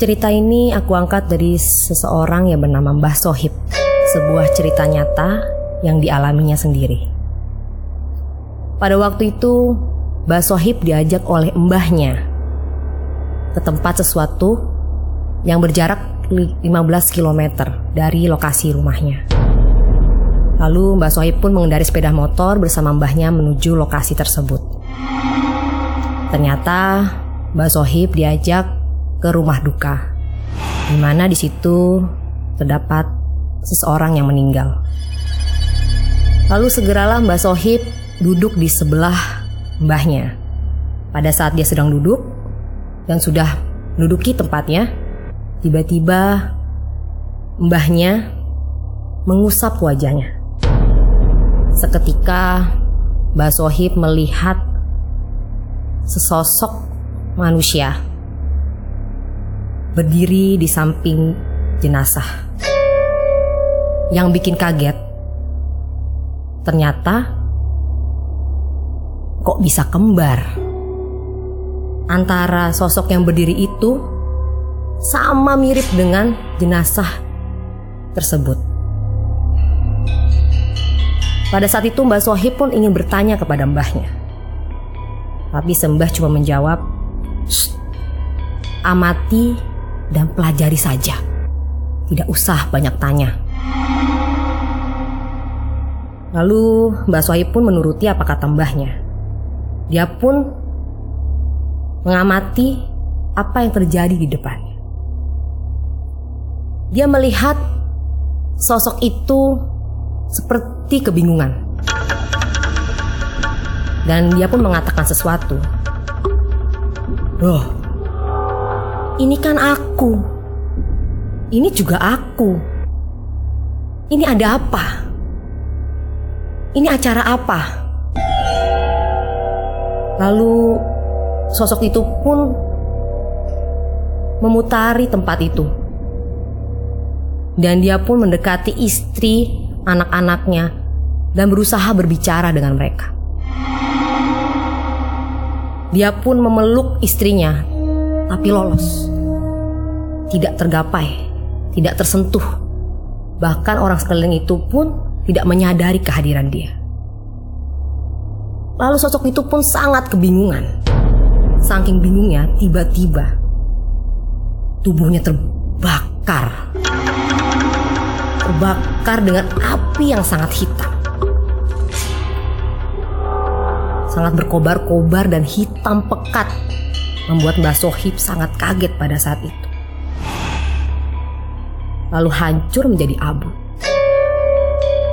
Cerita ini aku angkat dari seseorang yang bernama Mbah Sohib. Sebuah cerita nyata yang dialaminya sendiri. Pada waktu itu, Mbah Sohib diajak oleh mbahnya ke tempat sesuatu yang berjarak 15 km dari lokasi rumahnya. Lalu Mbah Sohib pun mengendari sepeda motor bersama mbahnya menuju lokasi tersebut. Ternyata Mbah Sohib diajak ke rumah duka, di mana di situ terdapat seseorang yang meninggal. Lalu segeralah Mbak Sohib duduk di sebelah mbahnya. Pada saat dia sedang duduk dan sudah menduduki tempatnya, tiba-tiba mbahnya mengusap wajahnya. Seketika Mbak Sohib melihat sesosok manusia berdiri di samping jenazah. Yang bikin kaget, ternyata kok bisa kembar. Antara sosok yang berdiri itu sama mirip dengan jenazah tersebut. Pada saat itu Mbak Sohib pun ingin bertanya kepada mbahnya. Tapi sembah cuma menjawab, amati dan pelajari saja. Tidak usah banyak tanya. Lalu Mbak Sohib pun menuruti apa kata mbahnya. Dia pun mengamati apa yang terjadi di depannya. Dia melihat sosok itu seperti kebingungan. Dan dia pun mengatakan sesuatu. Loh, ini kan aku. Ini juga aku. Ini ada apa? Ini acara apa? Lalu sosok itu pun memutari tempat itu. Dan dia pun mendekati istri, anak-anaknya, dan berusaha berbicara dengan mereka. Dia pun memeluk istrinya, tapi lolos tidak tergapai, tidak tersentuh. Bahkan orang sekeliling itu pun tidak menyadari kehadiran dia. Lalu sosok itu pun sangat kebingungan. Saking bingungnya, tiba-tiba tubuhnya terbakar. Terbakar dengan api yang sangat hitam. Sangat berkobar-kobar dan hitam pekat membuat Mbak Sohib sangat kaget pada saat itu lalu hancur menjadi abu.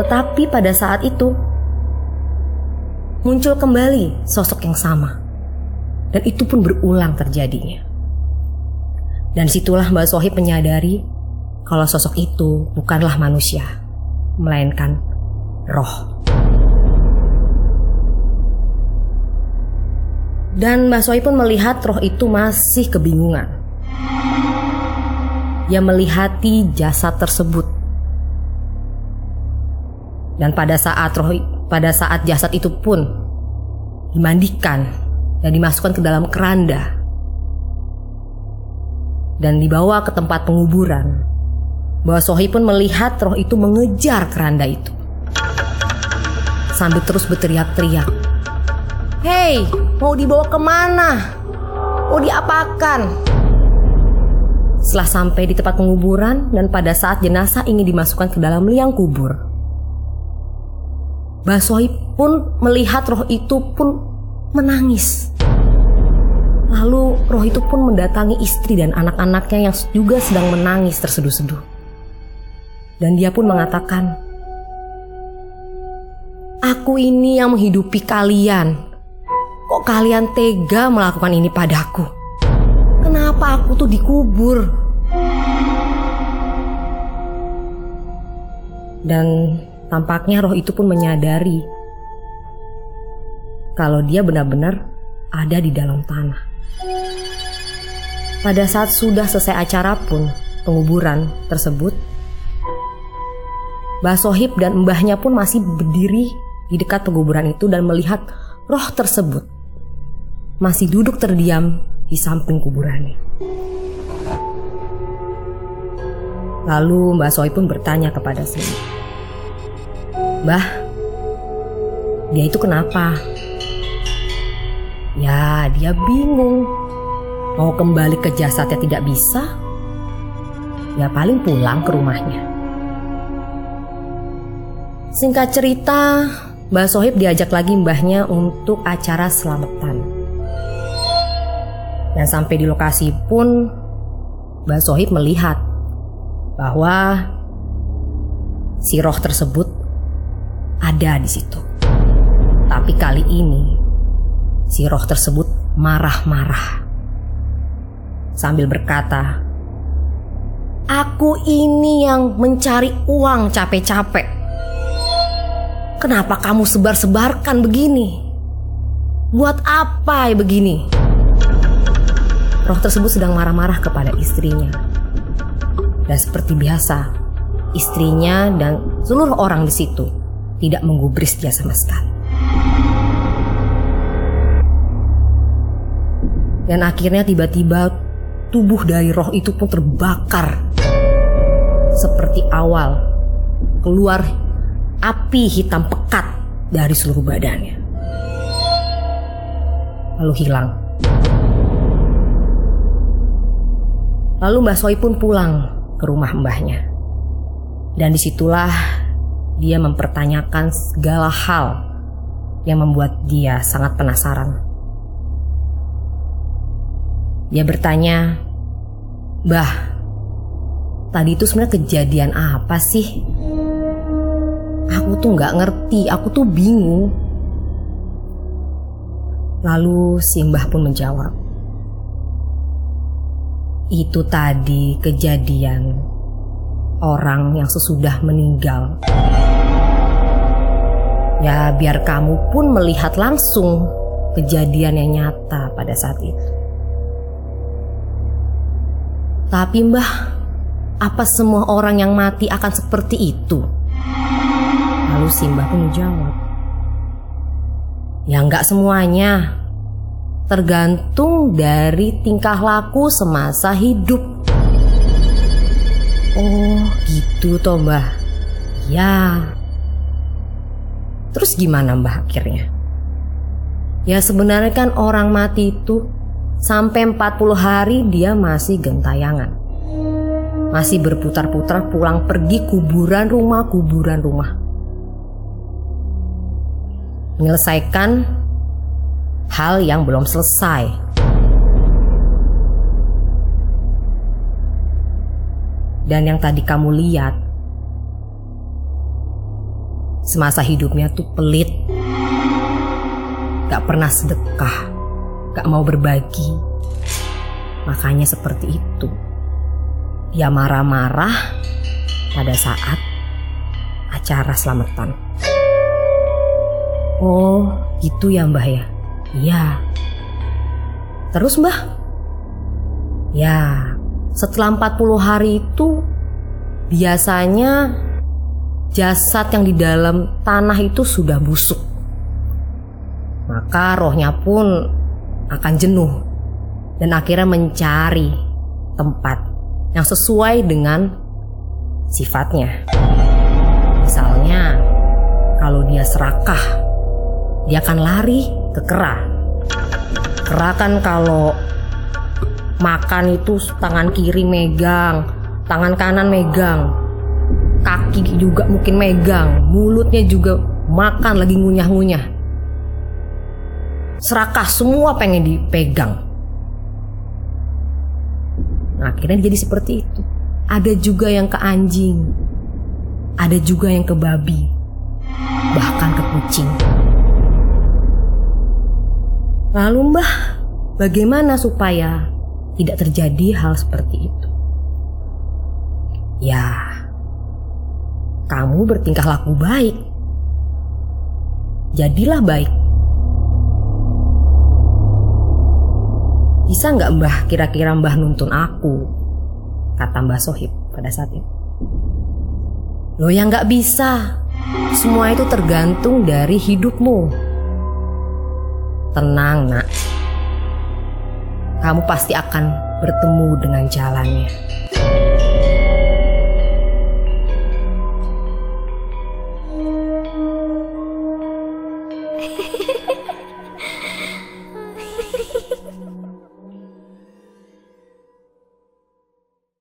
Tetapi pada saat itu muncul kembali sosok yang sama. Dan itu pun berulang terjadinya. Dan situlah Mbak Sohib menyadari kalau sosok itu bukanlah manusia, melainkan roh. Dan Mbak Sohib pun melihat roh itu masih kebingungan yang melihati jasad tersebut. Dan pada saat roh pada saat jasad itu pun dimandikan dan dimasukkan ke dalam keranda dan dibawa ke tempat penguburan. Bahwa Sohi pun melihat roh itu mengejar keranda itu. Sambil terus berteriak-teriak. Hei, mau dibawa ke mana? Mau diapakan? Setelah sampai di tempat penguburan dan pada saat jenazah ingin dimasukkan ke dalam liang kubur. Basoi pun melihat roh itu pun menangis. Lalu roh itu pun mendatangi istri dan anak-anaknya yang juga sedang menangis terseduh-seduh. Dan dia pun mengatakan, Aku ini yang menghidupi kalian. Kok kalian tega melakukan ini padaku? Kenapa aku tuh dikubur? Dan tampaknya roh itu pun menyadari kalau dia benar-benar ada di dalam tanah. Pada saat sudah selesai acara pun penguburan tersebut, Mbah Sohib dan mbahnya pun masih berdiri di dekat penguburan itu dan melihat roh tersebut masih duduk terdiam di samping kuburannya. Lalu Mbak Sohi pun bertanya kepada Sri. Mbah, dia itu kenapa? Ya, dia bingung. Mau kembali ke jasadnya tidak bisa. Ya paling pulang ke rumahnya. Singkat cerita, Mbak Sohib diajak lagi mbahnya untuk acara selamatan. Dan sampai di lokasi pun, Mbak Sohib melihat bahwa si roh tersebut ada di situ. Tapi kali ini si roh tersebut marah-marah sambil berkata, "Aku ini yang mencari uang capek-capek. Kenapa kamu sebar-sebarkan begini? Buat apa ya begini?" Roh tersebut sedang marah-marah kepada istrinya. Dan seperti biasa, istrinya dan seluruh orang di situ tidak menggubris dia sama sekali. Dan akhirnya tiba-tiba tubuh dari roh itu pun terbakar. Seperti awal, keluar api hitam pekat dari seluruh badannya. Lalu hilang. Lalu Mbak Soi pun pulang ke rumah mbahnya. Dan di situlah dia mempertanyakan segala hal yang membuat dia sangat penasaran. Dia bertanya, Bah, tadi itu sebenarnya kejadian apa sih? Aku tuh nggak ngerti, aku tuh bingung. Lalu Simbah pun menjawab, itu tadi kejadian orang yang sesudah meninggal. Ya, biar kamu pun melihat langsung kejadian yang nyata pada saat itu. Tapi mbah, apa semua orang yang mati akan seperti itu? Lalu Simbah pun menjawab. Ya nggak semuanya. Tergantung dari tingkah laku semasa hidup. Oh gitu toh mbah. Ya. Terus gimana mbah akhirnya? Ya sebenarnya kan orang mati itu Sampai 40 hari dia masih gentayangan. Masih berputar-putar pulang pergi kuburan rumah, kuburan rumah. Menyelesaikan hal yang belum selesai. Dan yang tadi kamu lihat, semasa hidupnya tuh pelit, gak pernah sedekah gak mau berbagi. Makanya seperti itu. Dia marah-marah pada saat acara selamatan. Oh, gitu ya mbah ya? Iya. Terus mbah? Ya, setelah 40 hari itu biasanya jasad yang di dalam tanah itu sudah busuk. Maka rohnya pun akan jenuh dan akhirnya mencari tempat yang sesuai dengan sifatnya. Misalnya, kalau dia serakah, dia akan lari ke kera. Kera kan kalau makan itu tangan kiri megang, tangan kanan megang, kaki juga mungkin megang, mulutnya juga makan lagi ngunyah-ngunyah serakah semua pengen dipegang. Nah, akhirnya jadi seperti itu. Ada juga yang ke anjing, ada juga yang ke babi, bahkan ke kucing. Lalu mbah, bagaimana supaya tidak terjadi hal seperti itu? Ya, kamu bertingkah laku baik. Jadilah baik Bisa nggak mbah kira-kira mbah nuntun aku? Kata mbah Sohib pada saat itu. Loh yang nggak bisa. Semua itu tergantung dari hidupmu. Tenang nak. Kamu pasti akan bertemu dengan jalannya.